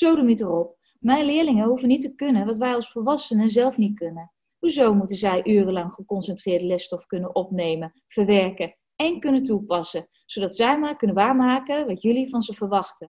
Het erop. Mijn leerlingen hoeven niet te kunnen wat wij als volwassenen zelf niet kunnen. Hoezo moeten zij urenlang geconcentreerd lesstof kunnen opnemen, verwerken en kunnen toepassen, zodat zij maar kunnen waarmaken wat jullie van ze verwachten?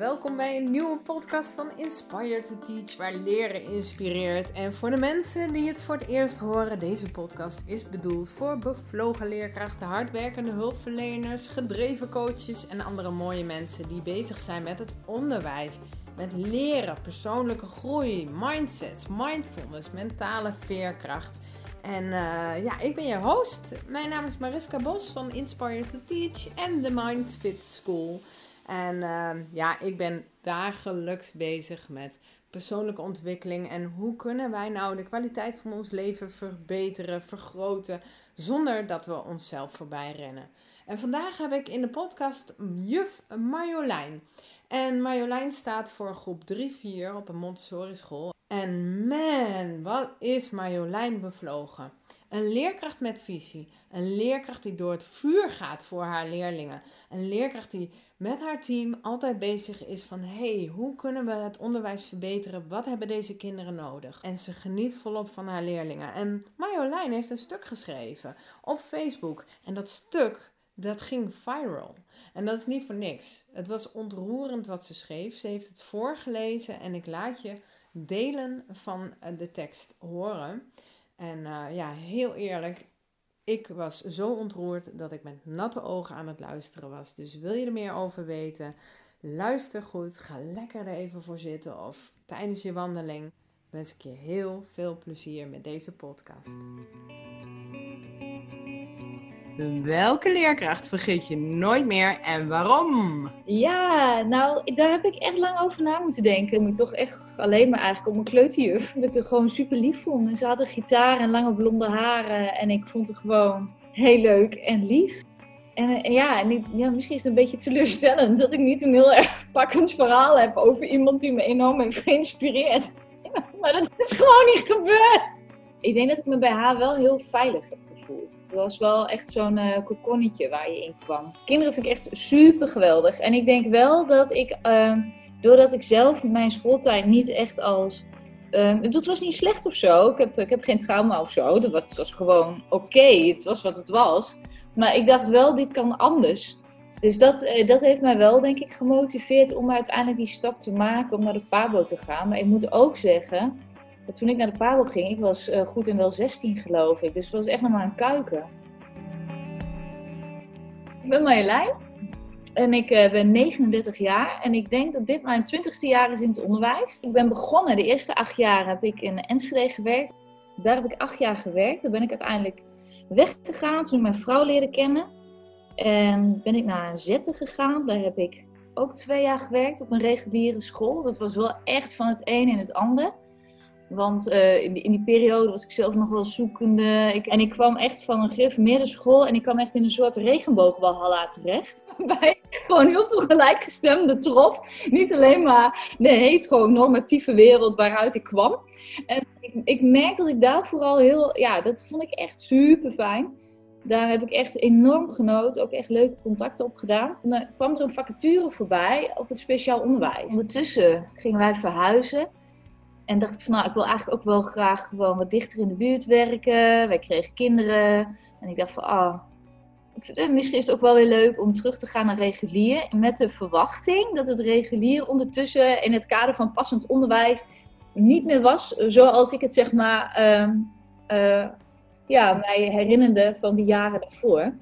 Welkom bij een nieuwe podcast van Inspire to Teach, waar leren inspireert. En voor de mensen die het voor het eerst horen, deze podcast is bedoeld voor bevlogen leerkrachten, hardwerkende hulpverleners, gedreven coaches en andere mooie mensen die bezig zijn met het onderwijs. Met leren, persoonlijke groei, mindsets, mindfulness, mentale veerkracht. En uh, ja, ik ben je host. Mijn naam is Mariska Bos van Inspire to Teach en de Mindfit School. En uh, ja, ik ben dagelijks bezig met persoonlijke ontwikkeling en hoe kunnen wij nou de kwaliteit van ons leven verbeteren, vergroten, zonder dat we onszelf voorbij rennen. En vandaag heb ik in de podcast juf Marjolein. En Marjolein staat voor groep 3-4 op een Montessori school. En man, wat is Marjolein bevlogen. Een leerkracht met visie. Een leerkracht die door het vuur gaat voor haar leerlingen. Een leerkracht die met haar team altijd bezig is van hey, hoe kunnen we het onderwijs verbeteren? Wat hebben deze kinderen nodig? En ze geniet volop van haar leerlingen. En Marjolein heeft een stuk geschreven op Facebook. En dat stuk, dat ging viral. En dat is niet voor niks. Het was ontroerend wat ze schreef. Ze heeft het voorgelezen en ik laat je delen van de tekst horen. En uh, ja, heel eerlijk, ik was zo ontroerd dat ik met natte ogen aan het luisteren was. Dus wil je er meer over weten? Luister goed, ga lekker er even voor zitten of tijdens je wandeling. Wens ik je heel veel plezier met deze podcast. Welke leerkracht vergeet je nooit meer en waarom? Ja, nou, daar heb ik echt lang over na moeten denken. Ik toch echt alleen maar eigenlijk op mijn kleuterjuf. Dat ik er gewoon super lief vond. En ze had een gitaar en lange blonde haren. En ik vond het gewoon heel leuk en lief. En, en ja, en ja, misschien is het een beetje teleurstellend dat ik niet een heel erg pakkend verhaal heb over iemand die me enorm heeft geïnspireerd. maar dat is gewoon niet gebeurd. Ik denk dat ik me bij haar wel heel veilig heb het was wel echt zo'n uh, kokonnetje waar je in kwam. Kinderen vind ik echt super geweldig. En ik denk wel dat ik, uh, doordat ik zelf mijn schooltijd niet echt als. Uh, dat was niet slecht of zo. Ik heb, ik heb geen trauma of zo. Dat was, het was gewoon oké. Het was wat het was. Maar ik dacht wel, dit kan anders. Dus dat, eh, dat heeft mij wel, denk ik, gemotiveerd om uiteindelijk die stap te maken om naar de Pabo te gaan. Maar ik moet ook zeggen, toen ik naar de Pabo ging, ik was uh, goed en wel 16 geloof ik. Dus het was echt nog maar een kuiken. Ik ben Marjolein en ik uh, ben 39 jaar. En ik denk dat dit mijn 20ste jaar is in het onderwijs. Ik ben begonnen, de eerste acht jaar heb ik in Enschede gewerkt. Daar heb ik acht jaar gewerkt. Daar ben ik uiteindelijk weggegaan toen ik mijn vrouw leerde kennen. En ben ik naar Zetten gegaan. Daar heb ik ook twee jaar gewerkt op een reguliere school. Dat was wel echt van het een in het ander. Want uh, in, die, in, die, periode was ik zelf nog wel zoekende. Ik, en ik kwam echt van een gereformeerde school en ik kwam echt in een soort regenboogwalhalla terecht. Bij gewoon heel veel gelijkgestemde trop. Niet alleen maar de hetero-normatieve wereld waaruit ik kwam. En ik, ik merkte dat ik daar vooral heel, ja, dat vond ik echt super fijn. Daar heb ik echt enorm genoten, ook echt leuke contacten op gedaan. Dan kwam er een vacature voorbij op het speciaal onderwijs. Ondertussen gingen wij verhuizen. En dacht ik van nou, ik wil eigenlijk ook wel graag gewoon wat dichter in de buurt werken. Wij kregen kinderen. En ik dacht van ah, oh, misschien is het ook wel weer leuk om terug te gaan naar regulier. Met de verwachting dat het regulier ondertussen in het kader van passend onderwijs niet meer was zoals ik het zeg maar uh, ja, mij herinnerde van de jaren daarvoor.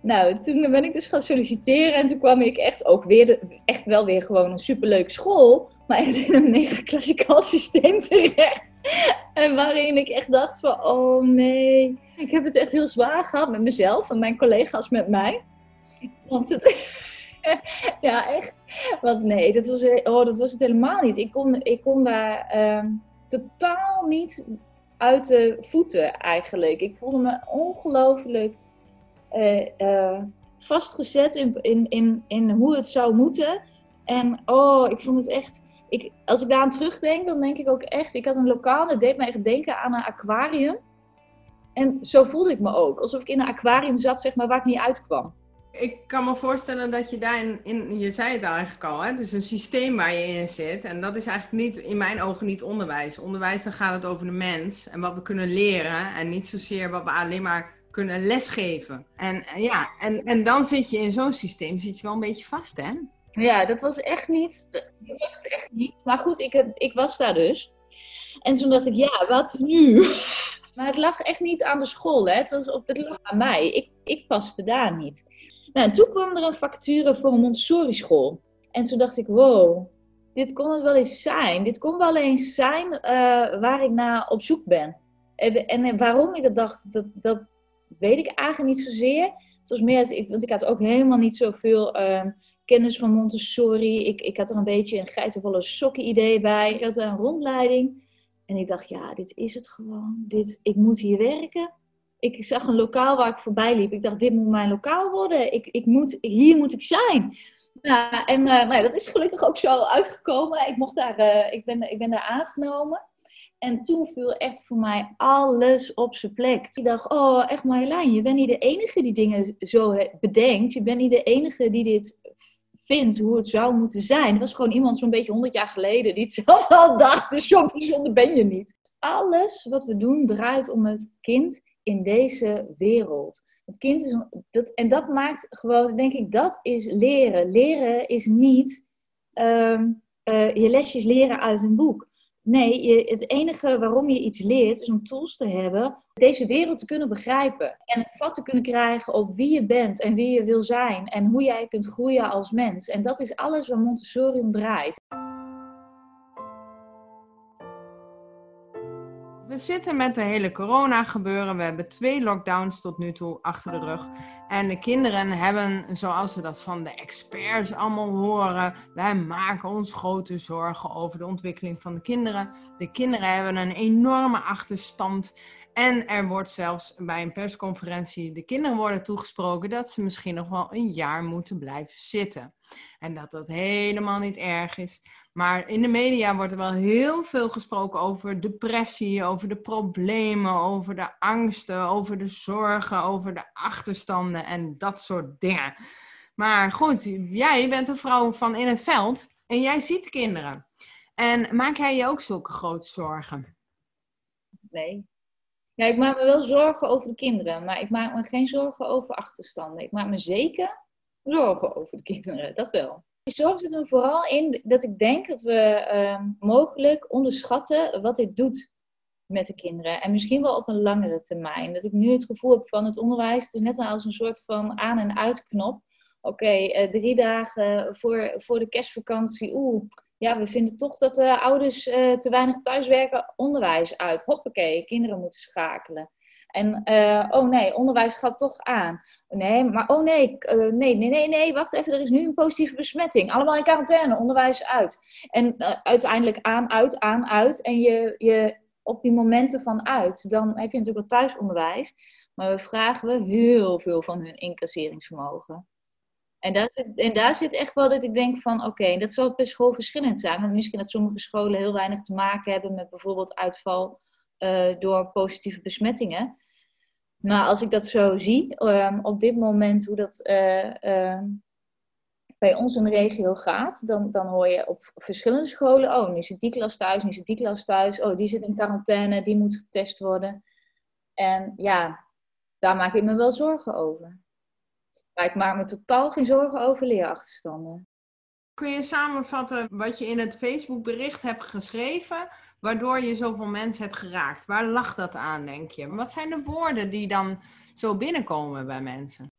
Nou, toen ben ik dus gaan solliciteren en toen kwam ik echt ook weer, echt wel weer gewoon een superleuke school maar echt in een mega klassikaal systeem terecht. En waarin ik echt dacht van, oh nee, ik heb het echt heel zwaar gehad met mezelf en mijn collega's met mij. Want het, ja, echt. Want nee, dat was, oh, dat was het helemaal niet. Ik kon, ik kon daar ehm, totaal niet uit de voeten eigenlijk. Ik voelde me ongelooflijk uh, uh, vastgezet in, in, in, in hoe het zou moeten. En oh, ik vond het echt ik, als ik daar aan terugdenk, dan denk ik ook echt, ik had een lokaal, dat deed me echt denken aan een aquarium. En zo voelde ik me ook, alsof ik in een aquarium zat, zeg maar, waar ik niet uitkwam. Ik kan me voorstellen dat je daarin, in, je zei het eigenlijk al, hè? het is een systeem waar je in zit. En dat is eigenlijk niet, in mijn ogen niet onderwijs. Onderwijs, dan gaat het over de mens en wat we kunnen leren. En niet zozeer wat we alleen maar kunnen lesgeven. En ja, en, en dan zit je in zo'n systeem, zit je wel een beetje vast, hè? Ja, dat was echt niet, dat was het echt niet. Maar goed, ik, ik was daar dus. En toen dacht ik, ja, wat nu? Maar het lag echt niet aan de school, hè? Het, was op, het lag aan mij. Ik, ik paste daar niet. Nou, en toen kwam er een vacature voor een Montessori school. En toen dacht ik, wow, dit kon het wel eens zijn. Dit kon wel eens zijn eh, waar ik naar op zoek ben. En, en waarom ik dat dacht, dat, dat weet ik eigenlijk niet zozeer. Het was meer, want ik had ook helemaal niet zoveel uh, kennis van Montessori. Ik, ik had er een beetje een geitenvolle sokken idee bij. Ik had een rondleiding. En ik dacht, ja, dit is het gewoon. Dit, ik moet hier werken. Ik zag een lokaal waar ik voorbij liep. Ik dacht, dit moet mijn lokaal worden. Ik, ik moet, hier moet ik zijn. Ja, en uh, nou dat is gelukkig ook zo uitgekomen. Ik, mocht daar, uh, ik, ben, ik ben daar aangenomen. En toen viel echt voor mij alles op zijn plek. Ik dacht, oh, echt Marjolein, je bent niet de enige die dingen zo bedenkt. Je bent niet de enige die dit vindt, hoe het zou moeten zijn. Er was gewoon iemand zo'n beetje honderd jaar geleden die het zelf al dacht. Dus zo bijzonder ben je niet. Alles wat we doen draait om het kind in deze wereld. Het kind is, dat, en dat maakt gewoon, denk ik, dat is leren. Leren is niet uh, uh, je lesjes leren uit een boek. Nee, het enige waarom je iets leert is om tools te hebben, deze wereld te kunnen begrijpen. En vat te kunnen krijgen op wie je bent en wie je wil zijn en hoe jij kunt groeien als mens. En dat is alles waar Montessori om draait. We zitten met de hele corona gebeuren. We hebben twee lockdowns tot nu toe achter de rug. En de kinderen hebben, zoals ze dat van de experts allemaal horen, wij maken ons grote zorgen over de ontwikkeling van de kinderen. De kinderen hebben een enorme achterstand. En er wordt zelfs bij een persconferentie de kinderen worden toegesproken dat ze misschien nog wel een jaar moeten blijven zitten. En dat dat helemaal niet erg is. Maar in de media wordt er wel heel veel gesproken over depressie, over de problemen, over de angsten, over de zorgen, over de achterstanden en dat soort dingen. Maar goed, jij bent een vrouw van in het veld en jij ziet kinderen. En maak jij je ook zulke grote zorgen? Nee. Ja, ik maak me wel zorgen over de kinderen, maar ik maak me geen zorgen over achterstanden. Ik maak me zeker zorgen over de kinderen, dat wel. Die zorg zit er vooral in dat ik denk dat we uh, mogelijk onderschatten wat dit doet met de kinderen. En misschien wel op een langere termijn. Dat ik nu het gevoel heb van het onderwijs, het is net als een soort van aan- en uitknop. Oké, uh, drie dagen voor, voor de kerstvakantie. Oeh, ja, we vinden toch dat de ouders uh, te weinig thuiswerken. Onderwijs uit. Hoppakee, kinderen moeten schakelen. En uh, oh nee, onderwijs gaat toch aan. Nee, maar oh nee, uh, nee, nee, nee, nee, wacht even, er is nu een positieve besmetting. Allemaal in quarantaine, onderwijs uit. En uh, uiteindelijk aan, uit, aan, uit. En je, je op die momenten van uit, dan heb je natuurlijk wel thuisonderwijs. Maar we vragen we heel veel van hun incasseringsvermogen. En daar, zit, en daar zit echt wel dat ik denk van, oké, dat zal per school verschillend zijn. Want misschien dat sommige scholen heel weinig te maken hebben met bijvoorbeeld uitval door positieve besmettingen. Nou, als ik dat zo zie, um, op dit moment hoe dat uh, uh, bij ons in de regio gaat, dan, dan hoor je op verschillende scholen, oh, nu zit die klas thuis, nu zit die klas thuis, oh, die zit in quarantaine, die moet getest worden. En ja, daar maak ik me wel zorgen over. Maar ik maak me totaal geen zorgen over leerachterstanden. Kun je samenvatten wat je in het Facebook-bericht hebt geschreven, waardoor je zoveel mensen hebt geraakt? Waar lag dat aan, denk je? Wat zijn de woorden die dan zo binnenkomen bij mensen?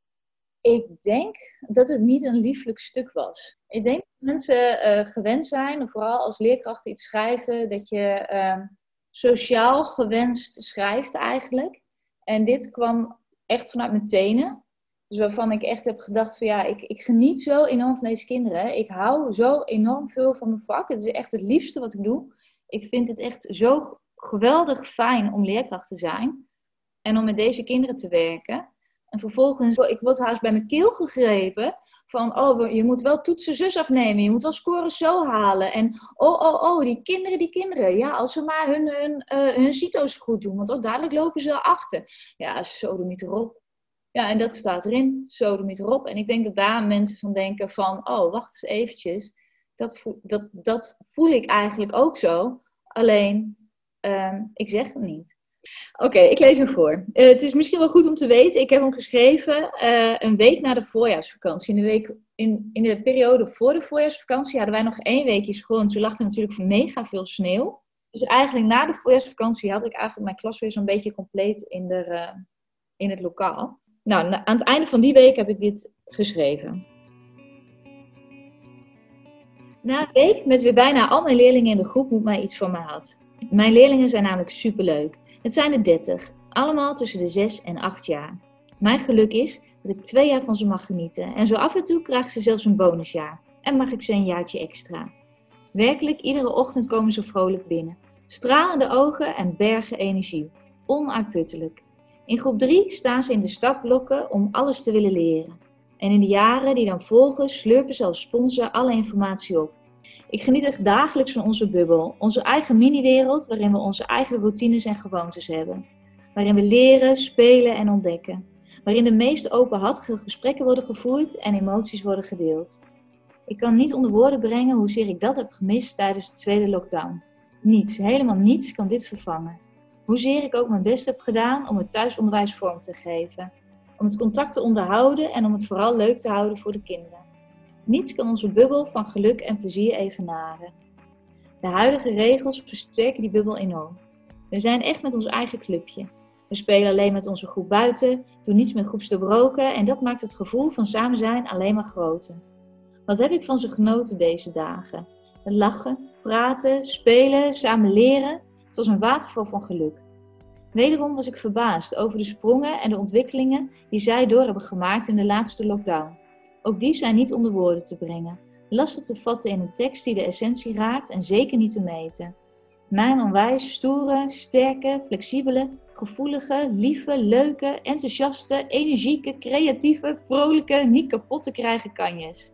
Ik denk dat het niet een lieflijk stuk was. Ik denk dat mensen uh, gewend zijn, vooral als leerkracht iets schrijven, dat je uh, sociaal gewenst schrijft eigenlijk. En dit kwam echt vanuit mijn tenen. Dus waarvan ik echt heb gedacht van ja, ik, ik geniet zo enorm van deze kinderen. Ik hou zo enorm veel van mijn vak. Het is echt het liefste wat ik doe. Ik vind het echt zo geweldig fijn om leerkracht te zijn. En om met deze kinderen te werken. En vervolgens, ik word haast bij mijn keel gegrepen. Van, oh, je moet wel toetsen zus afnemen. Je moet wel scoren zo halen. En, oh, oh, oh, die kinderen, die kinderen. Ja, als ze maar hun, hun, uh, hun CITO's goed doen. Want oh, dadelijk lopen ze achter. Ja, zo doe niet erop Ja, en dat staat erin, sodomiet erop. En ik denk dat daar mensen van denken van, oh, wacht eens eventjes. Dat, voel, dat, dat voel ik eigenlijk ook zo, alleen ehm, ik zeg het niet. Oké, ik lees hem voor. Uh, het is misschien wel goed om te weten, ik heb hem geschreven uh, een week na de voorjaarsvakantie. In de, week, in, in de periode voor de voorjaarsvakantie hadden wij nog één weekje school en toen lag er natuurlijk mega veel sneeuw. Dus eigenlijk na de voorjaarsvakantie had ik eigenlijk mijn klas weer zo'n beetje compleet in, de, uh, in het lokaal. Nou, aan het einde van die week heb ik dit geschreven. Na een week met weer bijna al mijn leerlingen in de groep moet mij iets van me had. Mijn leerlingen zijn namelijk superleuk. Het zijn er 30, allemaal tussen de 6 en 8 jaar. Mijn geluk is dat ik twee jaar van ze mag genieten en zo af en toe krijgen ze zelfs een bonusjaar en mag ik ze een jaartje extra. Werkelijk, iedere ochtend komen ze vrolijk binnen. Stralende ogen en bergen energie. Onuitputtelijk. In groep 3 staan ze in de startblokken om alles te willen leren. En in de jaren die dan volgen slurpen ze als sponsor alle informatie op. Ik geniet echt dagelijks van onze bubbel, onze eigen mini-wereld waarin we onze eigen routines en gewoontes hebben. Waarin we leren, spelen en ontdekken. Waarin de meest openhartige gesprekken worden gevoerd en emoties worden gedeeld. Ik kan niet onder woorden brengen hoezeer ik dat heb gemist tijdens de tweede lockdown. Niets, helemaal niets kan dit vervangen. Hoezeer ik ook mijn best heb gedaan om het thuisonderwijs vorm te geven. Om het contact te onderhouden en om het vooral leuk te houden voor de kinderen. Niets kan onze bubbel van geluk en plezier evenaren. De huidige regels versterken die bubbel enorm. We zijn echt met ons eigen clubje. We spelen alleen met onze groep buiten, doen niets met groepsdoorbroken en dat maakt het gevoel van samen zijn alleen maar groter. Wat heb ik van ze genoten deze dagen? Het lachen, praten, spelen, samen leren. Het was een waterval van geluk. Wederom was ik verbaasd over de sprongen en de ontwikkelingen die zij door hebben gemaakt in de laatste lockdown. Ook die zijn niet onder woorden te brengen, lastig te vatten in een tekst die de essentie raakt en zeker niet te meten. Mijn onwijs stoere, sterke, flexibele, gevoelige, lieve, leuke, enthousiaste, energieke, creatieve, vrolijke, niet kapot te krijgen kanjes.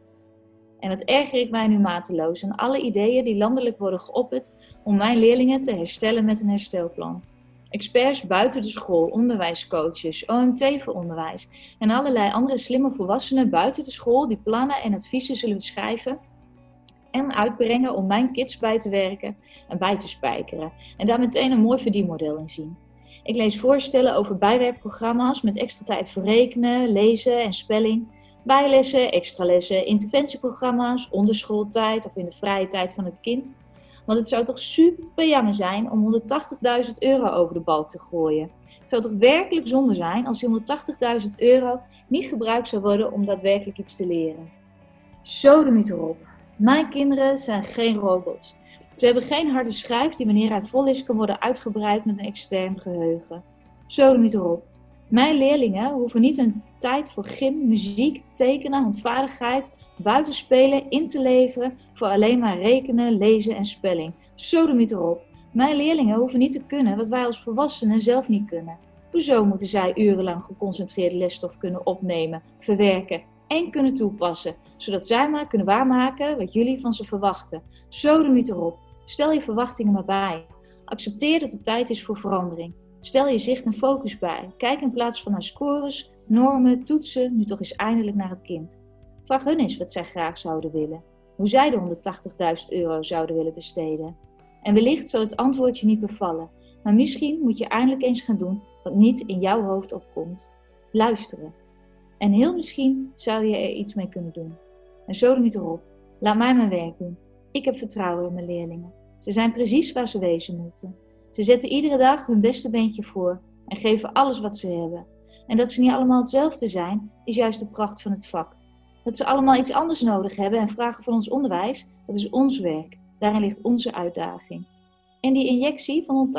En wat erger ik mij nu mateloos aan alle ideeën die landelijk worden geopperd om mijn leerlingen te herstellen met een herstelplan. Experts buiten de school, onderwijscoaches, OMT voor onderwijs en allerlei andere slimme volwassenen buiten de school die plannen en adviezen zullen schrijven en uitbrengen om mijn kids bij te werken en bij te spijkeren. En daar meteen een mooi verdienmodel in zien. Ik lees voorstellen over bijwerkprogramma's met extra tijd voor rekenen, lezen en spelling, bijlessen, extralessen, interventieprogramma's, onderschooltijd of in de vrije tijd van het kind want het zou toch super jammer zijn om 180.000 euro over de balk te gooien. Het zou toch werkelijk zonde zijn als die 180.000 euro niet gebruikt zou worden om daadwerkelijk iets te leren. Zo de niet erop. Mijn kinderen zijn geen robots. Ze hebben geen harde schijf die wanneer hij vol is kan worden uitgebreid met een extern geheugen. Zo de niet erop. Mijn leerlingen hoeven niet een tijd voor gym, muziek, tekenen, handvaardigheid, buitenspelen in te leveren voor alleen maar rekenen, lezen en spelling. Sodemiet erop. Mijn leerlingen hoeven niet te kunnen wat wij als volwassenen zelf niet kunnen. Hoezo moeten zij urenlang geconcentreerd lesstof kunnen opnemen, verwerken en kunnen toepassen, zodat zij maar kunnen waarmaken wat jullie van ze verwachten? Sodemiet erop. Stel je verwachtingen maar bij. Accepteer dat het tijd is voor verandering. Stel je zicht en focus bij. Kijk in plaats van naar scores, normen, toetsen, nu toch eens eindelijk naar het kind. Vraag hun eens wat zij graag zouden willen. Hoe zij de 180.000 euro zouden willen besteden. En wellicht zal het antwoord je niet bevallen. Maar misschien moet je eindelijk eens gaan doen wat niet in jouw hoofd opkomt. Luisteren. En heel misschien zou je er iets mee kunnen doen. En zo niet erop. Laat mij mijn werk doen. Ik heb vertrouwen in mijn leerlingen. Ze zijn precies waar ze wezen moeten. Ze zetten iedere dag hun beste beentje voor en geven alles wat ze hebben. En dat ze niet allemaal hetzelfde zijn, is juist de pracht van het vak. Dat ze allemaal iets anders nodig hebben en vragen van ons onderwijs, dat is ons werk. Daarin ligt onze uitdaging. En die injectie van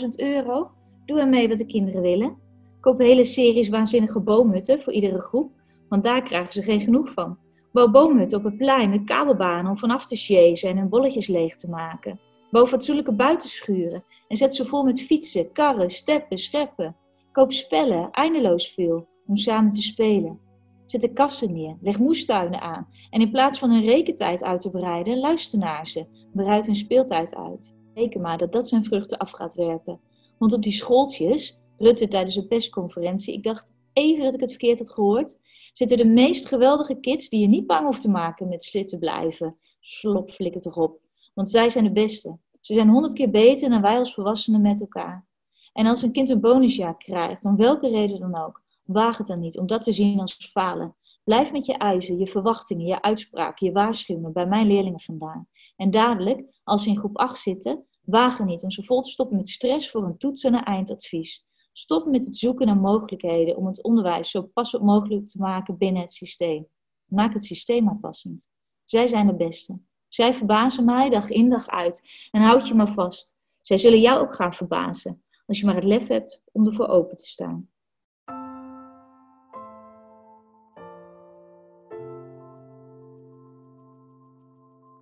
180.000 euro, doe er mee wat de kinderen willen. Koop hele series waanzinnige boomhutten voor iedere groep, want daar krijgen ze geen genoeg van. Bouw boomhutten op het plein met kabelbanen om vanaf te chasen en hun bolletjes leeg te maken. Bouw fatsoenlijke buitenschuren en zet ze vol met fietsen, karren, steppen, scheppen. Koop spellen, eindeloos veel, om samen te spelen. Zet de kassen neer, leg moestuinen aan en in plaats van hun rekentijd uit te breiden, luister naar ze, bereid hun speeltijd uit. Reken maar dat dat zijn vruchten af gaat werpen. Want op die schooltjes, Rutte tijdens een persconferentie, ik dacht, even dat ik het verkeerd had gehoord. Zitten de meest geweldige kids die je niet bang hoeft te maken met zitten blijven. Slop, flikker toch op. Want zij zijn de beste. Ze zijn honderd keer beter dan wij als volwassenen met elkaar. En als een kind een bonusjaar krijgt, om welke reden dan ook, waag het dan niet om dat te zien als falen. Blijf met je eisen, je verwachtingen, je uitspraken, je waarschuwingen bij mijn leerlingen vandaan. En dadelijk, als ze in groep 8 zitten, wagen niet om ze vol te stoppen met stress voor een toets en een eindadvies. Stop met het zoeken naar mogelijkheden om het onderwijs zo passend mogelijk te maken binnen het systeem. Maak het systeem aanpassend. Zij zijn de beste. Zij verbazen mij dag in dag uit. En houd je maar vast. Zij zullen jou ook gaan verbazen, als je maar het lef hebt om ervoor open te staan.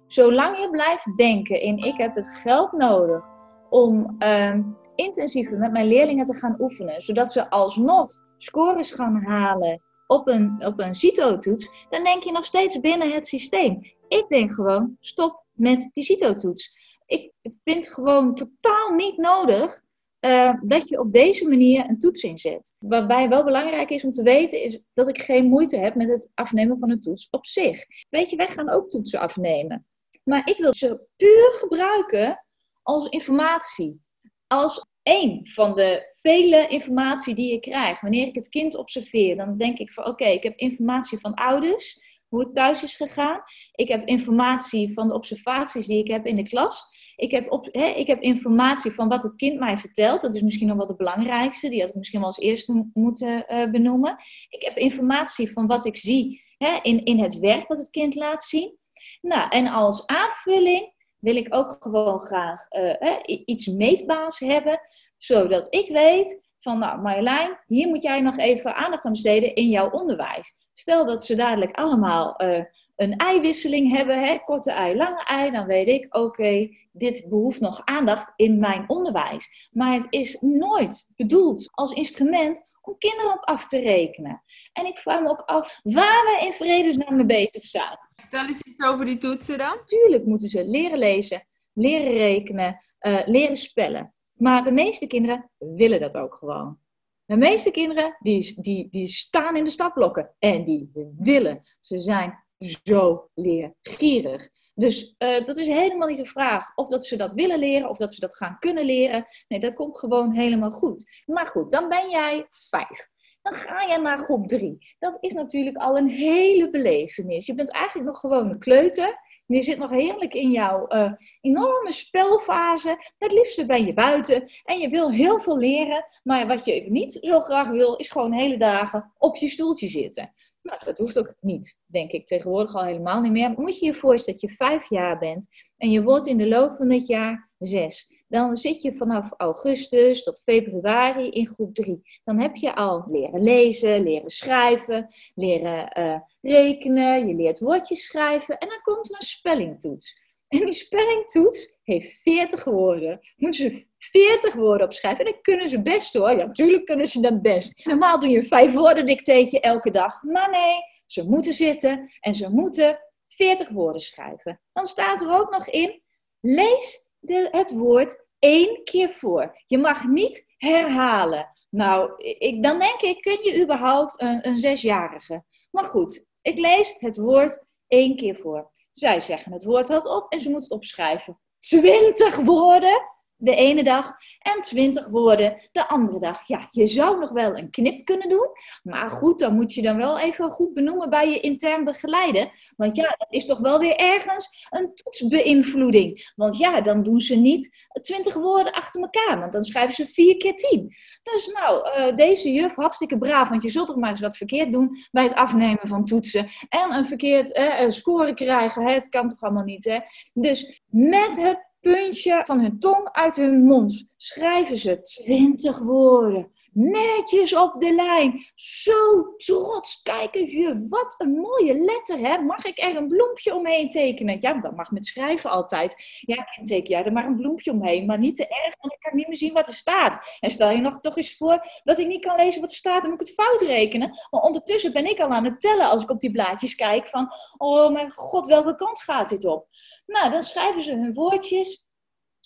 Zolang je blijft denken in ik heb het geld nodig om uh, intensiever met mijn leerlingen te gaan oefenen, zodat ze alsnog scores gaan halen op een, op een CITO-toets, dan denk je nog steeds binnen het systeem. Ik denk gewoon, stop met die CITO-toets. Ik vind gewoon totaal niet nodig uh, dat je op deze manier een toets inzet. Waarbij wel belangrijk is om te weten, is dat ik geen moeite heb met het afnemen van een toets op zich. Weet je, wij gaan ook toetsen afnemen. Maar ik wil ze puur gebruiken als informatie. Als één van de vele informatie die je krijgt. Wanneer ik het kind observeer, dan denk ik van oké, ik heb informatie van ouders, hoe het thuis is gegaan. Ik heb informatie van de observaties die ik heb in de klas. Ik heb, op, hè, ik heb informatie van wat het kind mij vertelt. Dat is misschien nog wel de belangrijkste. Die had ik misschien wel als eerste moeten uh, benoemen. Ik heb informatie van wat ik zie hè, in, in het werk wat het kind laat zien. Nou, en als aanvulling wil ik ook gewoon graag uh, iets meetbaars hebben, zodat ik weet van, nou Marjolein, hier moet jij nog even aandacht aan besteden in jouw onderwijs. Stel dat ze dadelijk allemaal uh, een eiwisseling hebben, hè, korte ei, lange ei, dan weet ik, oké, dit behoeft nog aandacht in mijn onderwijs. Maar het is nooit bedoeld als instrument om kinderen op af te rekenen. En ik vraag me ook af waar we in vredesnaam mee bezig zijn. Vertel eens iets over die toetsen dan. Tuurlijk moeten ze leren lezen, leren rekenen, uh, leren spellen. Maar de meeste kinderen willen dat ook gewoon. De meeste kinderen die, die, die staan in de stapblokken en die willen. Ze zijn zo leergierig. Dus uh, dat is helemaal niet de vraag of dat ze dat willen leren of dat ze dat gaan kunnen leren. Nee, dat komt gewoon helemaal goed. Maar goed, dan ben jij vijf. Dan ga je naar groep 3. Dat is natuurlijk al een hele belevenis. Je bent eigenlijk nog gewoon een kleuter. Je zit nog heerlijk in jouw uh, enorme spelfase. Het liefste ben je buiten. En je wil heel veel leren. Maar wat je niet zo graag wil, is gewoon hele dagen op je stoeltje zitten. Nou, dat hoeft ook niet, denk ik tegenwoordig al helemaal niet meer. Moet je je voorstellen dat je vijf jaar bent en je wordt in de loop van het jaar zes. Dan zit je vanaf augustus tot februari in groep 3. Dan heb je al leren lezen, leren schrijven, leren uh, rekenen, je leert woordjes schrijven en dan komt er een spellingtoets. En die spellingtoets heeft 40 woorden. Moeten ze 40 woorden opschrijven. En dat kunnen ze best hoor. Ja, natuurlijk kunnen ze dat best. Normaal doe je een vijf woorden dicteetje elke dag. Maar nee, ze moeten zitten en ze moeten 40 woorden schrijven. Dan staat er ook nog in, lees de, het woord één keer voor. Je mag niet herhalen. Nou, ik, dan denk ik, kun je überhaupt een, een zesjarige? Maar goed, ik lees het woord één keer voor. Zij zeggen het woord wat op en ze moeten het opschrijven. 20 woorden de ene dag en 20 woorden de andere dag. Ja, je zou nog wel een knip kunnen doen, maar goed, dan moet je dan wel even goed benoemen bij je intern begeleiden. Want ja, dat is toch wel weer ergens een toetsbeïnvloeding. Want ja, dan doen ze niet 20 woorden achter elkaar, want dan schrijven ze 4 keer 10. Dus nou, uh, deze juf, hartstikke braaf, want je zult toch maar eens wat verkeerd doen bij het afnemen van toetsen. En een verkeerd uh, score krijgen, het kan toch allemaal niet, hè? Dus met het puntje van hun tong uit hun mond schrijven ze twintig woorden. Netjes op de lijn. Zo trots. Kijk eens, je, wat een mooie letter, hè? Mag ik er een bloempje omheen tekenen? Ja, dat mag met schrijven altijd. Ja, kind, teken jij er maar een bloempje omheen, maar niet te erg, want ik kan niet meer zien wat er staat. En stel je nog toch eens voor dat ik niet kan lezen wat er staat, dan moet ik het fout rekenen. Maar ondertussen ben ik al aan het tellen als ik op die blaadjes kijk van, oh mijn god, welke kant gaat dit op? Nou, dan schrijven ze hun woordjes.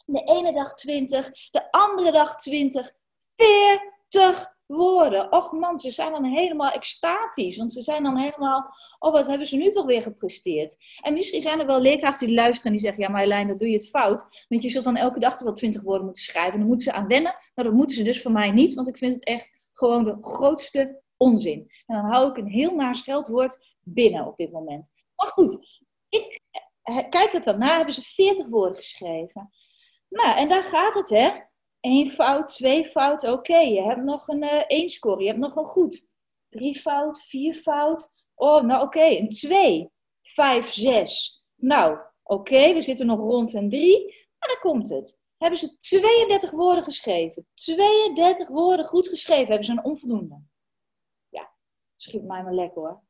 De ene dag 20, de andere dag 20. 40 woorden. Och man, ze zijn dan helemaal extatisch. Want ze zijn dan helemaal, oh wat hebben ze nu toch weer gepresteerd. En misschien zijn er wel leerkrachten die luisteren en die zeggen, ja Marjolein, dat doe je het fout. Want je zult dan elke dag wel twintig woorden moeten schrijven. En dan moeten ze aan wennen. Nou, dat moeten ze dus voor mij niet, want ik vind het echt gewoon de grootste onzin. En dan hou ik een heel naar scheldwoord binnen op dit moment. Maar goed, ik kijk het dan na, hebben ze 40 woorden geschreven. Nou, en daar gaat het, hè. Eén fout, twee fout, oké. Je hebt nog een uh, één score, je hebt nog een goed. Drie fout, vier fout. Oh, nou oké, een twee. Vijf, zes. Nou, oké, we zitten nog rond een drie. Maar dan komt het. Hebben ze 32 woorden geschreven. 32 woorden goed geschreven. Hebben ze een onvoldoende. Ja, schiet mij maar lekker hoor.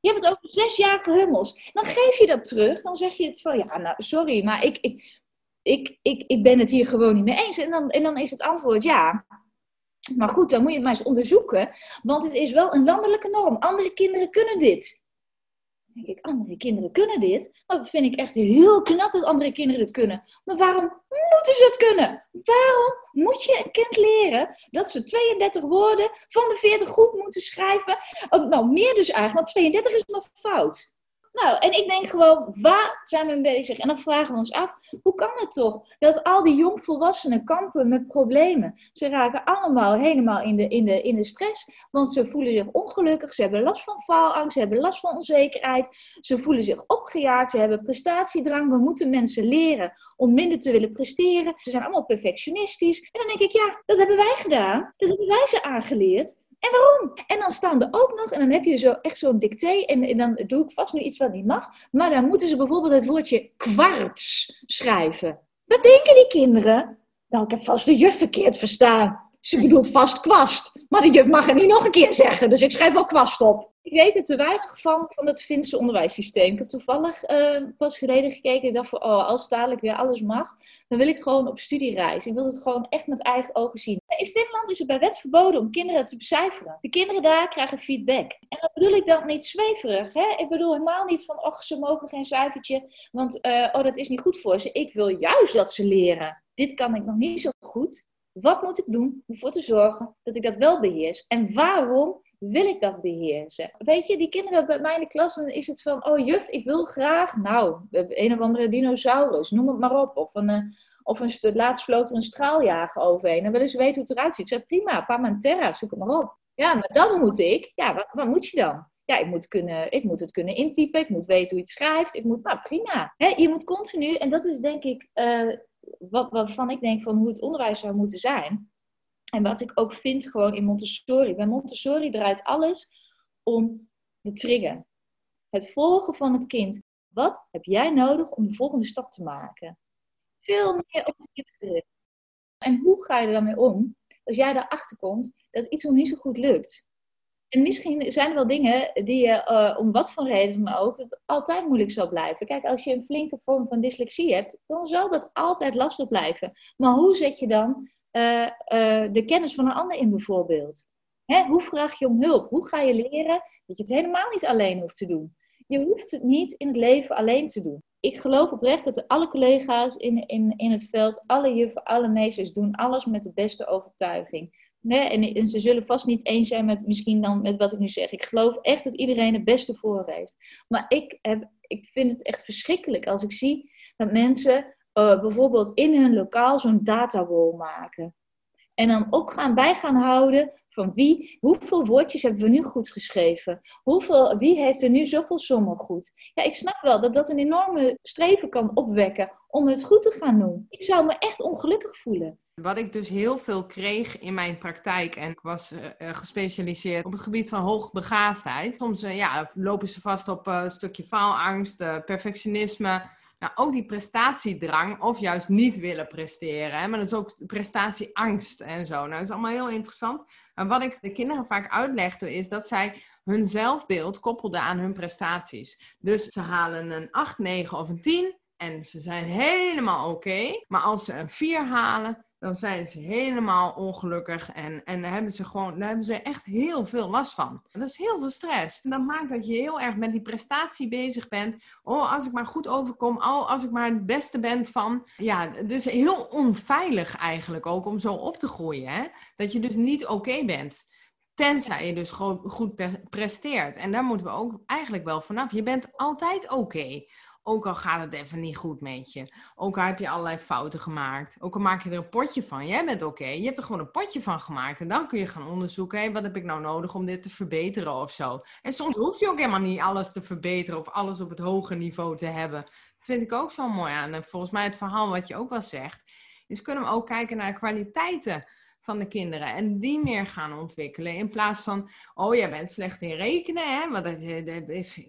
Je hebt het over zesjarige hummels. Dan geef je dat terug. Dan zeg je het van, ja, nou, sorry, maar ik, ik, ik, ik, ik ben het hier gewoon niet mee eens. En dan, en dan is het antwoord ja. Maar goed, dan moet je het maar eens onderzoeken. Want het is wel een landelijke norm. Andere kinderen kunnen dit denk ik, andere kinderen kunnen dit. Nou, dat vind ik echt heel knap dat andere kinderen dit kunnen. Maar waarom moeten ze het kunnen? Waarom moet je een kind leren dat ze 32 woorden van de 40 goed moeten schrijven? Nou, meer dus eigenlijk, want 32 is nog fout. Nou, en ik denk gewoon, waar zijn we mee bezig? En dan vragen we ons af, hoe kan het toch dat al die jongvolwassenen kampen met problemen? Ze raken allemaal helemaal in de, in, de, in de stress, want ze voelen zich ongelukkig, ze hebben last van faalangst, ze hebben last van onzekerheid, ze voelen zich opgejaagd, ze hebben prestatiedrang. We moeten mensen leren om minder te willen presteren. Ze zijn allemaal perfectionistisch. En dan denk ik, ja, dat hebben wij gedaan. Dat hebben wij ze aangeleerd. En waarom? En dan staan er ook nog, en dan heb je zo, echt zo'n dicté, en, dan doe ik vast nu iets wat niet mag, maar dan moeten ze bijvoorbeeld het woordje kwarts schrijven. Wat denken die kinderen? Nou, ik heb vast de juf verkeerd verstaan. Ze bedoelt vast kwast. Maar de juf mag het niet nog een keer zeggen, dus ik schrijf wel kwast op. Ik weet er te weinig van, van het Finse onderwijssysteem. Ik heb toevallig uh, pas geleden gekeken en dacht van, oh, als dadelijk weer alles mag, dan wil ik gewoon op studiereis. Ik wil het gewoon echt met eigen ogen zien. In Finland is het bij wet verboden om kinderen te becijferen. De kinderen daar krijgen feedback. En dat bedoel ik dan niet zweverig. Hè? Ik bedoel helemaal niet van, oh, ze mogen geen cijfertje, want uh, oh, dat is niet goed voor ze. Ik wil juist dat ze leren. Dit kan ik nog niet zo goed. Wat moet ik doen om ervoor te zorgen dat ik dat wel beheers? En waarom wil ik dat beheersen? Weet je, die kinderen bij mij in de klas, dan is het van, oh juf, ik wil graag, nou, een of andere dinosaurus, noem het maar op. Of een, uh, of een, laatst vloot er een straaljager overheen. Dan willen ze weten hoe het eruit ziet. Ik zeg, prima, Pamantera, zoek het maar op. Ja, maar dan moet ik, ja, wat, wat moet je dan? Ja, ik moet, kunnen, ik moet het kunnen intypen, ik moet weten hoe je het schrijft. Ik moet, nou prima. Je moet continu, en dat is denk ik uh, wat, waarvan ik denk van hoe het onderwijs zou moeten zijn. En wat ik ook vind gewoon in Montessori. Bij Montessori draait alles om de trigger. Het volgen van het kind. Wat heb jij nodig om de volgende stap te maken? Veel meer op het kind. En hoe ga je er dan mee om als jij erachter komt dat iets nog niet zo goed lukt? En misschien zijn er wel dingen die je, uh, om wat voor reden dan ook, het altijd moeilijk zal blijven. Kijk, als je een flinke vorm van dyslexie hebt, dan zal dat altijd lastig blijven. Maar hoe zet je dan uh, uh, de kennis van een ander in bijvoorbeeld? Hè? Hoe vraag je om hulp? Hoe ga je leren dat je het helemaal niet alleen hoeft te doen? Je hoeft het niet in het leven alleen te doen. Ik geloof oprecht dat alle collega's in, in, in het veld, alle juffen, alle meesters doen alles met de beste overtuiging. Nee, en, ze zullen vast niet eens zijn met misschien dan met wat ik nu zeg. Ik geloof echt dat iedereen het beste voor heeft. Maar ik, heb, ik vind het echt verschrikkelijk als ik zie dat mensen uh, bijvoorbeeld in hun lokaal zo'n datawall maken. En dan ook gaan bij gaan houden van wie, hoeveel woordjes hebben we nu goed geschreven? Hoeveel, wie heeft er nu zoveel sommen goed? Ja, ik snap wel dat dat een enorme streven kan opwekken om het goed te gaan doen. Ik zou me echt ongelukkig voelen. Wat ik dus heel veel kreeg in mijn praktijk, en ik was uh, gespecialiseerd op het gebied van hoogbegaafdheid. Soms uh, ja, lopen ze vast op een stukje faalangst, perfectionisme, nou, ook die prestatiedrang of juist niet willen presteren. Hè? Maar dat is ook prestatieangst en zo. Nou, dat is allemaal heel interessant. Maar wat ik de kinderen vaak uitlegde is dat zij hun zelfbeeld koppelden aan hun prestaties. Dus ze halen een 8, 9 of een 10 en ze zijn helemaal oké. Maar als ze een 4 halen, dan zijn ze helemaal ongelukkig en, en hebben ze gewoon, daar hebben ze echt heel veel last van. Dat is heel veel stress. En dat maakt dat je heel erg met die prestatie bezig bent. Oh, als ik maar goed overkom, oh, als ik maar het beste ben van. Ja, dus heel onveilig eigenlijk ook om zo op te groeien. Hè? Dat je dus niet oké bent. Tenzij je dus gewoon goed presteert. En daar moeten we ook eigenlijk wel vanaf. Je bent altijd oké. Ook al gaat het even niet goed met je. Ook al heb je allerlei fouten gemaakt. Ook al maak je er een potje van. Jij bent oké. Je hebt er gewoon een potje van gemaakt. En dan kun je gaan onderzoeken. Hey, wat heb ik nou nodig om dit te verbeteren of zo. En soms hoef je ook helemaal niet alles te verbeteren. Of alles op het hoge niveau te hebben. Dat vind ik ook zo mooi aan. En volgens mij het verhaal wat je ook wel zegt. Is kunnen we ook kijken naar kwaliteiten van de kinderen. En die meer gaan ontwikkelen. In plaats van, oh, jij bent slecht in rekenen, hè? Want dat, dat is,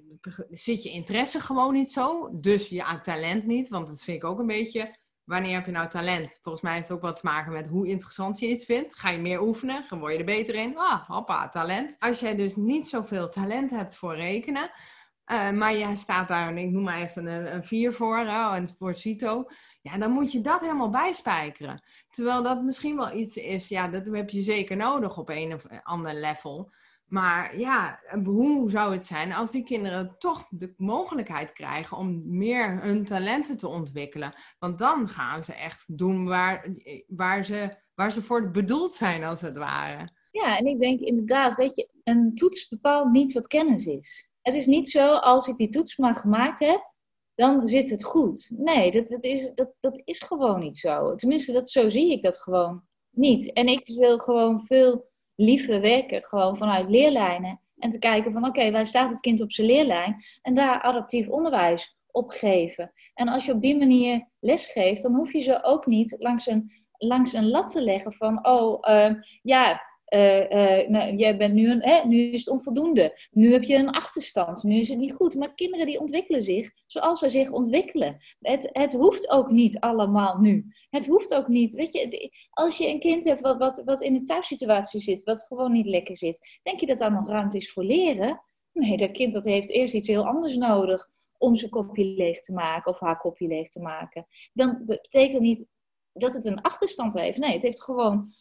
zit je interesse gewoon niet zo. Dus je talent niet. Want dat vind ik ook een beetje. Wanneer heb je nou talent? Volgens mij heeft het ook wat te maken met hoe interessant je iets vindt. Ga je meer oefenen, dan word je er beter in. Ah, hoppa, talent. Als jij dus niet zoveel talent hebt voor rekenen, uh, maar je staat daar, ik noem maar even een, een 4 voor, en voor CITO. Ja, dan moet je dat helemaal bijspijkeren. Terwijl dat misschien wel iets is, ja, dat heb je zeker nodig op een of ander level. Maar ja, hoe zou het zijn als die kinderen toch de mogelijkheid krijgen om meer hun talenten te ontwikkelen? Want dan gaan ze echt doen waar, waar, ze, waar ze voor bedoeld zijn, als het ware. Ja, en ik denk inderdaad, weet je, een toets bepaalt niet wat kennis is. Het is niet zo, als ik die toets maar gemaakt heb, dan zit het goed. Nee, dat, dat, is, dat, dat is gewoon niet zo. Tenminste, dat, zo zie ik dat gewoon niet. En ik wil gewoon veel liever werken, gewoon vanuit leerlijnen. En te kijken van, oké, waar staat het kind op zijn leerlijn? En daar adaptief onderwijs op geven. En als je op die manier lesgeeft, dan hoef je ze ook niet langs een, langs een lat te leggen van, oh, uh, ja, uh, nou, jij bent nu, een, nu is het onvoldoende. Nu heb je een achterstand. Nu is het niet goed. Maar kinderen die ontwikkelen zich zoals ze zich ontwikkelen. Het, het hoeft ook niet allemaal nu. Het hoeft ook niet. Weet je, als je een kind hebt wat, wat, wat in een thuissituatie zit, wat gewoon niet lekker zit, denk je dat daar nog ruimte is voor leren? Nee, dat kind dat heeft eerst iets heel anders nodig om zijn kopje leeg te maken of haar kopje leeg te maken. Dan betekent dat niet dat het een achterstand heeft. Nee, het heeft gewoon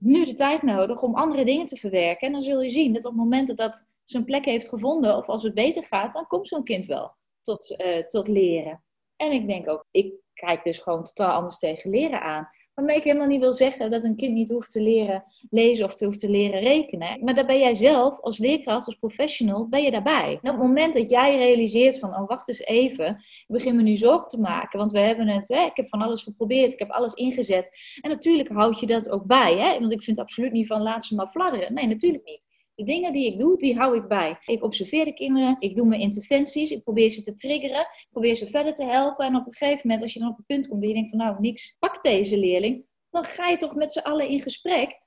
nu de tijd nodig om andere dingen te verwerken. En dan zul je zien dat op het moment dat dat zijn plek heeft gevonden, of als het beter gaat, dan komt zo'n kind wel tot, uh, tot leren. En ik denk ook, ik kijk dus gewoon totaal anders tegen leren aan. Waarmee ik helemaal niet wil zeggen dat een kind niet hoeft te leren lezen of te hoeft te leren rekenen. Maar daar ben jij zelf als leerkracht, als professional, ben je daarbij. Op het moment dat jij realiseert van, oh wacht eens even, ik begin me nu zorgen te maken. Want we hebben het, hè, ik heb van alles geprobeerd, ik heb alles ingezet. En natuurlijk houd je dat ook bij. Hè? Want ik vind absoluut niet van, laat ze maar fladderen. Nee, natuurlijk niet. De dingen die ik doe, die hou ik bij. Ik observeer de kinderen, ik doe mijn interventies, ik probeer ze te triggeren, ik probeer ze verder te helpen. En op een gegeven moment, als je dan op een punt komt dat je denkt van nou, niks pakt deze leerling, dan ga je toch met z'n allen in gesprek.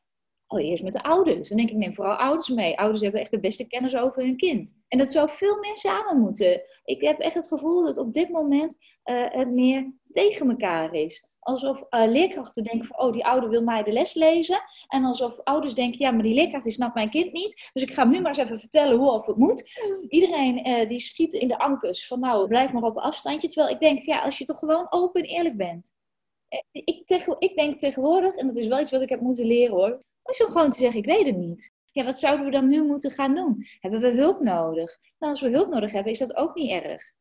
Allereerst met de ouders. Dan denk ik, neem vooral ouders mee. Ouders hebben echt de beste kennis over hun kind. En dat zou veel meer samen moeten. Ik heb echt het gevoel dat op dit moment uh, het meer tegen elkaar is alsof uh, leerkrachten denken van, oh, die ouder wil mij de les lezen. En alsof ouders denken, ja, maar die leerkracht die snapt mijn kind niet. Dus ik ga hem nu maar eens even vertellen hoe of het moet. Iedereen uh, die schiet in de ankers van, nou, blijf maar op afstandje. Terwijl ik denk, ja, als je toch gewoon open en eerlijk bent. Eh, ik, ik denk tegenwoordig, en dat is wel iets wat ik heb moeten leren hoor, is om gewoon te zeggen, ik weet het niet. Ja, wat zouden we dan nu moeten gaan doen? Hebben we hulp nodig? Nou, als we hulp nodig hebben, is dat ook niet erg.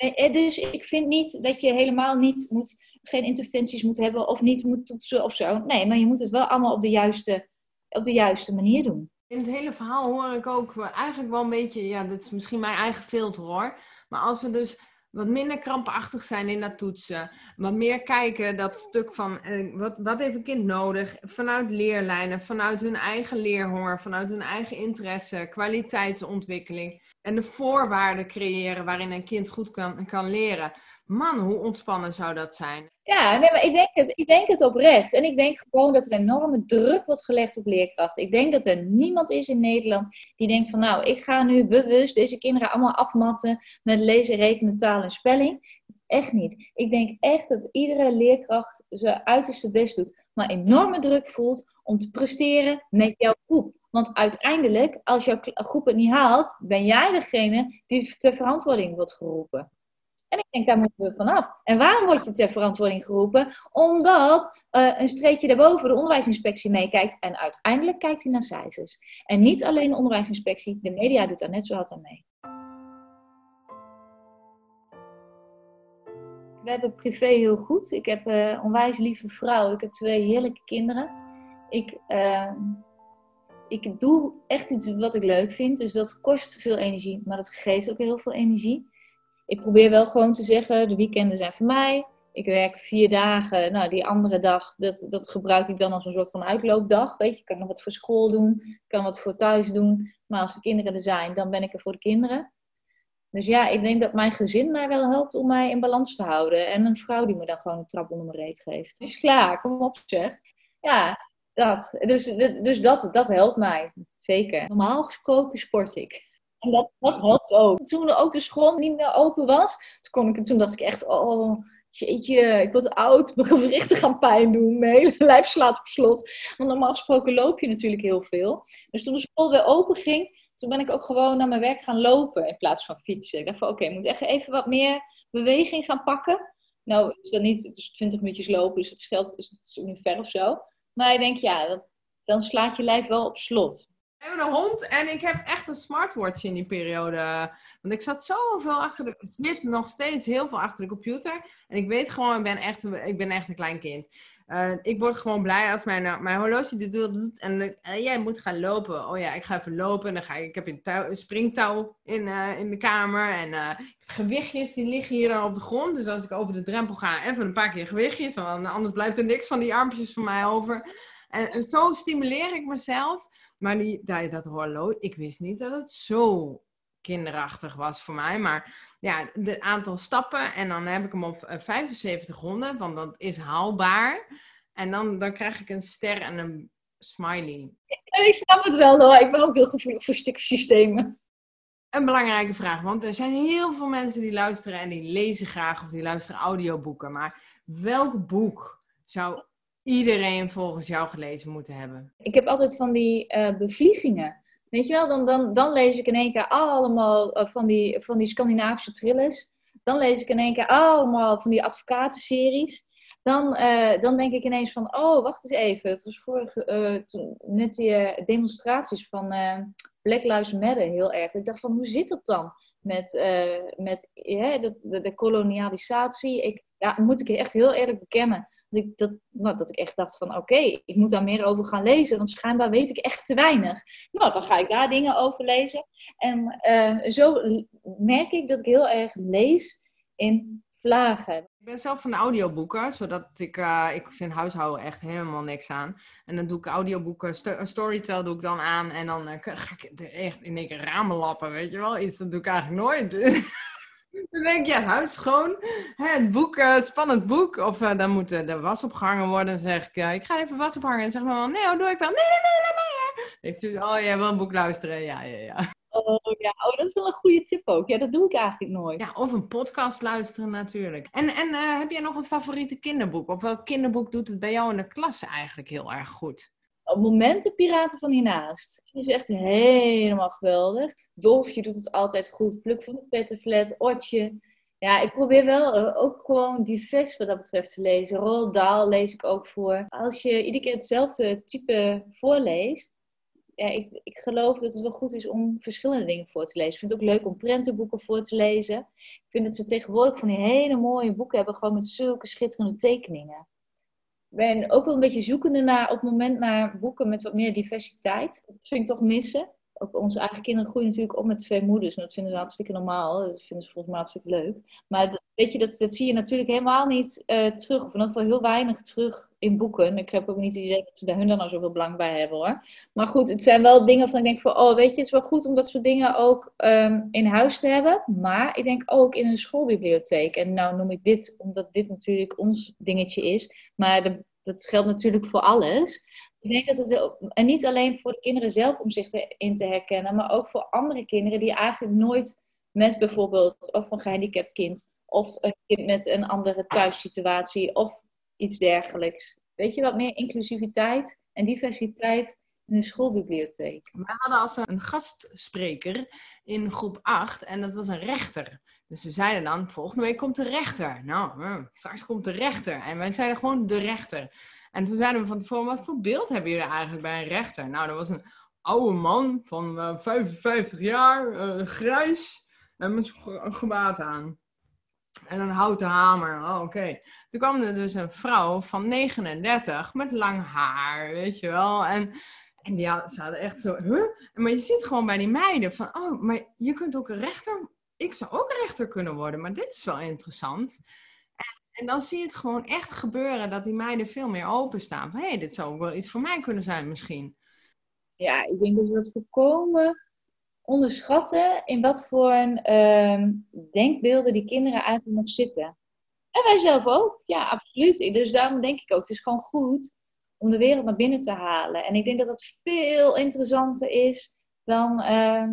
Eh, eh, dus ik vind niet dat je helemaal niet moet, geen interventies moet hebben of niet moet toetsen of zo. Nee, maar je moet het wel allemaal op de juiste, op de juiste manier doen. In het hele verhaal hoor ik ook eigenlijk wel een beetje, ja, dat is misschien mijn eigen filter hoor. Maar als we dus wat minder krampachtig zijn in dat toetsen. Wat meer kijken dat stuk van eh, wat, wat heeft een kind nodig vanuit leerlijnen, vanuit hun eigen leerhonger, vanuit hun eigen interesse, kwaliteitsontwikkeling en de voorwaarden creëren waarin een kind goed kan, kan leren. Man, hoe ontspannen zou dat zijn? Ja, nee, maar ik denk, het, ik denk het oprecht. En ik denk gewoon dat er enorme druk wordt gelegd op leerkrachten. Ik denk dat er niemand is in Nederland die denkt van nou, ik ga nu bewust deze kinderen allemaal afmatten met lezen, rekenen, taal en spelling. Echt niet. Ik denk echt dat iedere leerkracht zijn uiterste best doet, maar enorme druk voelt om te presteren met jouw groep. Want uiteindelijk, als jouw groep het niet haalt, ben jij degene die ter verantwoording wordt geroepen. En ik denk, daar moeten we vanaf. En waarom word je ter verantwoording geroepen? Omdat uh, een streetje daarboven de onderwijsinspectie meekijkt. En uiteindelijk kijkt hij naar cijfers. En niet alleen de onderwijsinspectie, de media doet daar net zo hard aan mee. We hebben privé heel goed. Ik heb een uh, onwijs lieve vrouw. Ik heb twee heerlijke kinderen. Ik, uh, ik doe echt iets wat ik leuk vind. Dus dat kost veel energie, maar dat geeft ook heel veel energie. Ik probeer wel gewoon te zeggen, de weekenden zijn voor mij. Ik werk vier dagen. Nou, die andere dag, dat, dat gebruik ik dan als een soort van uitloopdag. Weet je, ik kan nog wat voor school doen. Ik kan wat voor thuis doen. Maar als de kinderen er zijn, dan ben ik er voor de kinderen. Dus ja, ik denk dat mijn gezin mij wel helpt om mij in balans te houden. En een vrouw die me dan gewoon een trap onder mijn reet geeft. Dus klaar, kom op zeg. Ja, dat. Dus, dus dat, dat helpt mij, zeker. Normaal gesproken sport ik. En dat, dat helpt ook. Toen ook de school niet meer open was, toen, kon ik, dacht ik echt, oh, jeetje, ik word oud, mijn gewrichten gaan pijn doen, mijn lijf slaat op slot. Want normaal gesproken loop je natuurlijk heel veel. Dus toen de school weer open ging, toen ben ik ook gewoon naar mijn werk gaan lopen in plaats van fietsen. Ik dacht van, oké, ik moet echt even wat meer beweging gaan pakken. Nou, is dat niet, het is 20 minuutjes lopen, dus het scheelt, dus het ver of zo. Maar ik denk, ja, dat, dan slaat je lijf wel op slot. Hebben een hond en ik heb echt een smartwatch in die periode. Want ik zat zoveel achter de... zit nog steeds heel veel achter de computer. En ik weet gewoon, ik ben echt, ik ben echt een klein kind. Uh, ik word gewoon blij als mijn, mijn horloge dit doet. En uh, jij moet gaan lopen. Oh ja, ik ga even lopen. En dan ga ik, ik heb een, touw, een springtouw in, in de kamer. En gewichtjes die liggen hier dan op de grond. Dus als ik over de drempel ga, even een paar keer gewichtjes. Want anders blijft er niks van die armpjes van mij over. En, en zo stimuleer ik mezelf. Maar die, dat, dat horloge, ik wist niet dat het zo kinderachtig was voor mij. Maar ja, het aantal stappen en dan heb ik hem op 7500, want dat is haalbaar. En dan, dan krijg ik een ster en een smiley. ik snap het wel hoor, ik ben ook heel gevoelig voor stuksystemen. Een belangrijke vraag, want er zijn heel veel mensen die luisteren en die lezen graag of die luisteren audioboeken. Maar welk boek zou iedereen volgens jou gelezen moeten hebben? Ik heb altijd van die uh, bevliegingen. Weet je wel, dan, dan, dan lees ik in één keer allemaal uh, van, die, van die Scandinavische thrillers. Dan lees ik in één keer allemaal van die advocatenseries. Dan, uh, dan denk ik ineens van, oh, wacht eens even. Het was vorige, net die demonstraties van Black Lives Matter heel erg. Ik dacht van, hoe zit dat dan? Met, met de, de, de kolonialisatie. Ik, ja, moet ik je echt heel eerlijk bekennen dat ik, dat, nou, dat ik echt dacht van oké, ik moet daar meer over gaan lezen, want schijnbaar weet ik echt te weinig. Nou, dan ga ik daar dingen over lezen. En uh, zo merk ik dat ik heel erg lees in vlagen. Ik ben zelf van audioboeken, zodat ik, uh, ik vind huishouden echt helemaal niks aan. En dan doe ik audioboeken, st Storytel doe ik dan aan en dan uh, ga ik echt in één keer ramen lappen, weet je wel. Iets dat doe ik eigenlijk nooit. Dan denk je, huis schoon. Het boek, uh, spannend boek. Of uh, dan moet de was opgehangen worden. Dan zeg ik, uh, ik ga even was ophangen. En zeg maar, nee, hoe doe ik wel? Nee, nee, nee, laat maar. Ik zeg, oh, jij wil een boek luisteren? Ja, ja, ja. Oh ja, oh, dat is wel een goede tip ook. Ja, dat doe ik eigenlijk nooit. Ja, of een podcast luisteren natuurlijk. En, en heb jij nog een favoriete kinderboek? Of welk kinderboek doet het bij jou in de klas eigenlijk heel erg goed? Op momenten Piraten van hiernaast. Die is echt helemaal geweldig. Dolfje doet het altijd goed. Pluk van de pettenflat, Otje. Ja, ik probeer wel eh, ook gewoon divers wat dat betreft te lezen. Roald Dahl lees ik ook voor. Als je iedere keer hetzelfde type voorleest, ja, ik, ik geloof dat het wel goed is om verschillende dingen voor te lezen. Ik vind het ook leuk om prentenboeken voor te lezen. Ik vind dat ze tegenwoordig van die hele mooie boeken hebben, gewoon met zulke schitterende tekeningen ben ook wel een beetje zoekende naar, op het moment naar boeken met wat meer diversiteit. Dat vind ik toch missen. Ook onze eigen kinderen groeien natuurlijk op met twee moeders. En dat vinden ze hartstikke normaal. Dat vinden ze volgens mij hartstikke leuk. Maar weet je, dat, dat zie je natuurlijk helemaal niet uh, terug. Of in ieder geval heel weinig terug in boeken. Ik heb ook niet het idee dat ze daar hun dan nou zoveel belang bij hebben hoor. Maar goed, het zijn wel dingen van ik denk van, oh weet je, het is wel goed om dat soort dingen ook um, in huis te hebben. Maar ik denk ook in een schoolbibliotheek. En nou noem ik dit, omdat dit natuurlijk ons dingetje is. Maar dat geldt natuurlijk voor alles. Ik denk dat het, en niet alleen voor de kinderen zelf om zich in te herkennen, maar ook voor andere kinderen die eigenlijk nooit met bijvoorbeeld of een gehandicapt kind of een kind met een andere thuissituatie of iets dergelijks. Weet je, wat meer inclusiviteit en diversiteit in de schoolbibliotheek. We hadden als een gastspreker in groep 8 en dat was een rechter. Dus ze zeiden dan, volgende week komt de rechter. Nou, hm, straks komt de rechter. En wij zeiden gewoon de rechter. En toen zeiden we van tevoren, wat voor beeld hebben jullie eigenlijk bij een rechter? Nou, dat was een oude man van uh, 55 jaar, uh, grijs, en met een gewaad aan. En een houten hamer. Oh, oké. Toen kwam er dus een vrouw van 39 met lang haar, weet je wel. En, en die had, ze hadden echt zo, huh? Maar je ziet gewoon bij die meiden van, oh, maar je kunt ook een rechter... Ik zou ook rechter kunnen worden, maar dit is wel interessant. En, dan zie je het gewoon echt gebeuren dat die meiden veel meer openstaan. Hé, hey, dit zou wel iets voor mij kunnen zijn misschien. Ja, ik denk dat we dat voorkomen onderschatten in wat voor uh, denkbeelden die kinderen eigenlijk nog zitten. En wij zelf ook, ja, absoluut. Dus daarom denk ik ook, het is gewoon goed om de wereld naar binnen te halen. En ik denk dat dat veel interessanter is dan, uh,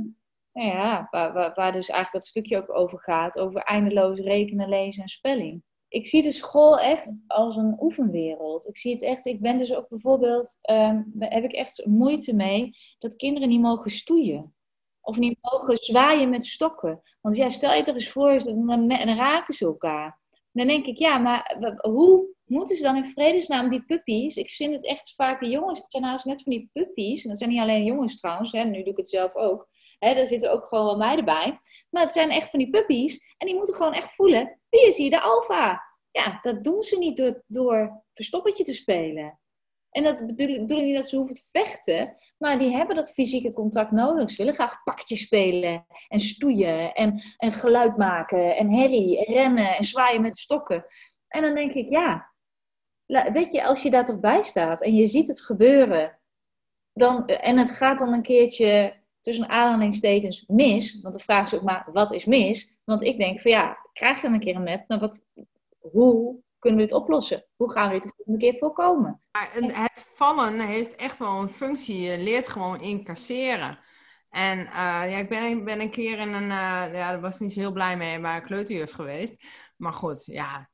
nou ja, waar, waar, waar, dus eigenlijk dat stukje ook over gaat, over eindeloos rekenen, lezen en spelling. Ik zie de school echt als een oefenwereld. Ik zie het echt, ik ben dus ook bijvoorbeeld, uh, heb ik echt moeite mee dat kinderen niet mogen stoeien. Of niet mogen zwaaien met stokken. Want ja, stel je toch eens voor, dan, raken ze elkaar. Dan denk ik, ja, maar hoe moeten ze dan in vredesnaam die puppies? Ik vind het echt vaak, die jongens het zijn haast net van die puppies. En dat zijn niet alleen jongens trouwens, hè, nu doe ik het zelf ook. Hè, daar zitten ook gewoon wel meiden bij. Maar het zijn echt van die puppies. En die moeten gewoon echt voelen, wie is hier de alfa? Ja, dat doen ze niet door, door verstoppertje te spelen. En dat bedoel, ik niet dat ze hoeven te vechten, maar die hebben dat fysieke contact nodig. Ze willen graag pakjes spelen en stoeien en, en geluid maken en herrie en rennen en zwaaien met stokken. En dan denk ik, ja, weet je, als je daar toch bij staat en je ziet het gebeuren, dan, en het gaat dan een keertje tussen aanhalingstekens mis, want de vraag is ook maar, wat is mis? Want ik denk van ja, krijg je een keer een map, nou wat, hoe kunnen we dit oplossen? Hoe gaan we dit de volgende keer voorkomen? het vallen heeft echt wel een functie. Je leert gewoon incasseren. En uh, ja, ik ben, ben een keer in een, uh, ja, daar was niet zo heel blij mee, maar kleuterjuf geweest. Maar goed, ja,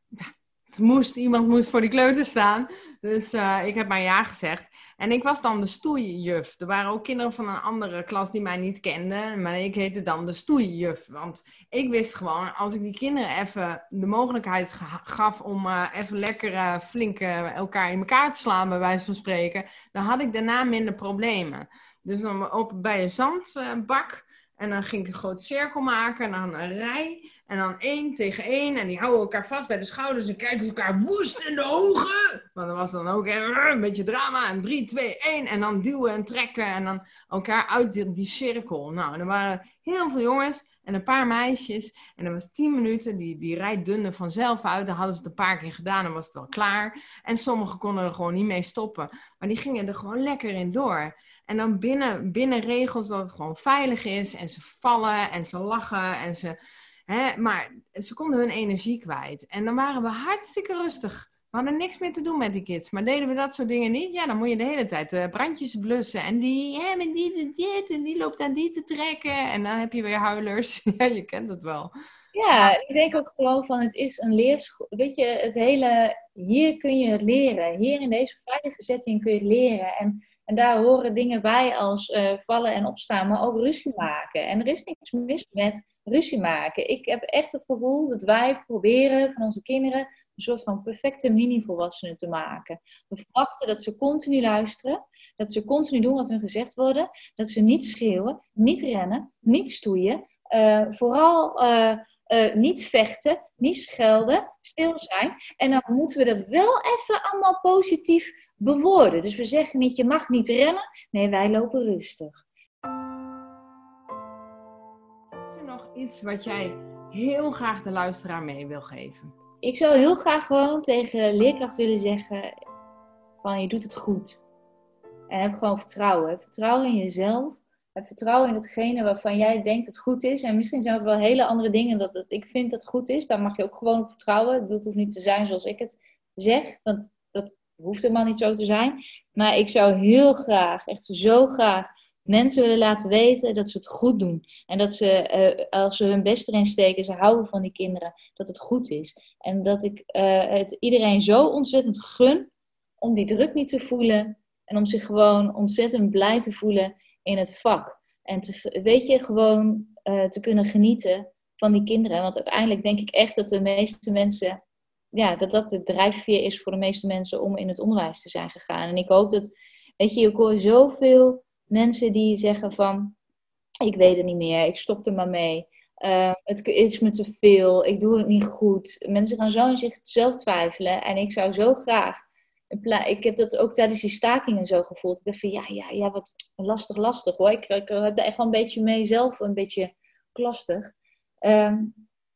moest, iemand moest voor die kleuter staan. Dus uh, ik heb maar ja gezegd. En ik was dan de stoeijuf. Er waren ook kinderen van een andere klas die mij niet kenden. Maar ik heette dan de stoeijuf. Want ik wist gewoon, als ik die kinderen even de mogelijkheid gaf om uh, even lekker uh, flink elkaar in elkaar te slaan, bij wijze van spreken, dan had ik daarna minder problemen. Dus dan open bij een zandbak. En dan ging ik een grote cirkel maken en dan een rij. En dan één tegen één. En die houden elkaar vast bij de schouders en kijken ze elkaar woest in de ogen. Want dat was dan ook een beetje drama. En drie, twee, één. En dan duwen en trekken. En dan elkaar uit die, cirkel. Nou, er waren heel veel jongens en een paar meisjes. En dat was tien minuten. Die, die rij dunde vanzelf uit. Dan hadden ze het een paar keer gedaan en was het wel klaar. En sommigen konden er gewoon niet mee stoppen. Maar die gingen er gewoon lekker in door. En dan binnen, binnen regels dat het gewoon veilig is. En ze vallen en ze lachen en ze... Hè, maar ze konden hun energie kwijt. En dan waren we hartstikke rustig. We hadden niks meer te doen met die kids. Maar deden we dat soort dingen niet, ja, dan moet je de hele tijd uh, brandjes blussen. En die, hè, met die doet dit en die loopt aan die te trekken. En dan heb je weer huilers. ja, je kent het wel. Ja, ik denk ook gewoon van het is een leerschool. Weet je, het hele, hier kun je het leren. Hier in deze veilige setting kun je het leren. En en daar horen dingen bij als uh, vallen en opstaan, maar ook ruzie maken. En er is niks mis met ruzie maken. Ik heb echt het gevoel dat wij proberen van onze kinderen een soort van perfecte mini-volwassenen te maken. We verwachten dat ze continu luisteren, dat ze continu doen wat hun gezegd wordt, dat ze niet schreeuwen, niet rennen, niet stoeien, uh, vooral uh, niet vechten, niet schelden, stil zijn. En dan moeten we dat wel even allemaal positief bewoorden. Dus we zeggen niet, je mag niet rennen. Nee, wij lopen rustig. Is er nog iets wat jij heel graag de luisteraar mee wil geven? Ik zou heel graag gewoon tegen leerkracht willen zeggen van je doet het goed. En heb gewoon vertrouwen. Heb vertrouwen in jezelf. Heb vertrouwen in hetgene waarvan jij denkt dat het goed is. En misschien zijn het wel hele andere dingen dat, dat ik vind dat het goed is. Daar mag je ook gewoon op vertrouwen. Het hoeft niet te zijn zoals ik het zeg. Want dat hoeft helemaal niet zo te zijn. Maar ik zou heel graag, echt zo graag, mensen willen laten weten dat ze het goed doen. En dat ze, uh, als ze hun best erin steken, ze houden van die kinderen, dat het goed is. En dat ik uh, het iedereen zo ontzettend gun om die druk niet te voelen. En om zich gewoon ontzettend blij te voelen in het vak. En te, weet je, gewoon uh, te kunnen genieten van die kinderen. Want uiteindelijk denk ik echt dat de meeste mensen, ja, dat dat de drijfveer is voor de meeste mensen om in het onderwijs te zijn gegaan. En ik hoop dat, weet je, ik hoor zoveel mensen die zeggen van, ik weet het niet meer, ik stop er maar mee. Uh, het is me te veel, ik doe het niet goed. Mensen gaan zo in zichzelf twijfelen. En ik zou zo graag. Ik heb dat ook tijdens die stakingen zo gevoeld. Ik dacht van ja, ja, ja, wat lastig, lastig hoor. Ik, ik had er echt wel een beetje mee zelf een beetje lastig. Uh,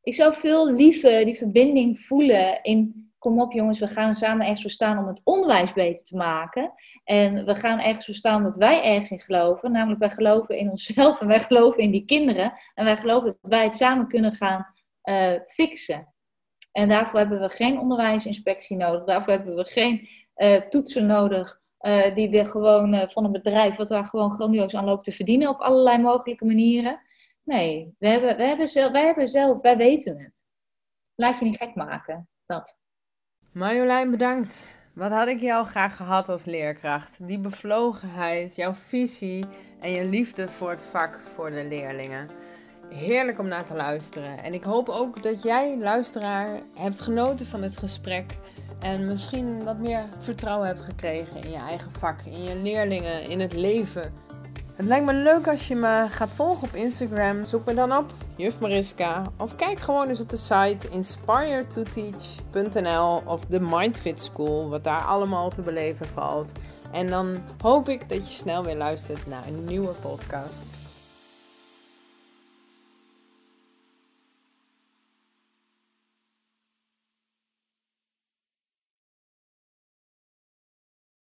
ik zou veel liever die verbinding voelen in kom op jongens, we gaan samen ergens voor staan om het onderwijs beter te maken. En we gaan ergens voor staan dat wij ergens in geloven. Namelijk wij geloven in onszelf en wij geloven in die kinderen. En wij geloven dat wij het samen kunnen gaan uh, fixen. En daarvoor hebben we geen onderwijsinspectie nodig. Daarvoor hebben we geen uh, toetsen nodig. Uh, die er gewoon van een bedrijf, wat daar gewoon grandioos aan loopt te verdienen op allerlei mogelijke manieren. Nee, we hebben, we hebben zelf, wij hebben zelf, wij weten het. Laat je niet gek maken. Dat. Marjolein, bedankt. Wat had ik jou graag gehad als leerkracht? Die bevlogenheid, jouw visie en je liefde voor het vak voor de leerlingen. Heerlijk om naar te luisteren. En ik hoop ook dat jij, luisteraar, hebt genoten van dit gesprek. En misschien wat meer vertrouwen hebt gekregen in je eigen vak, in je leerlingen, in het leven. Het lijkt me leuk als je me gaat volgen op Instagram. Zoek me dan op Juf Mariska. Of kijk gewoon eens op de site inspiretoteach.nl of de Mindfit School, wat daar allemaal te beleven valt. En dan hoop ik dat je snel weer luistert naar een nieuwe podcast.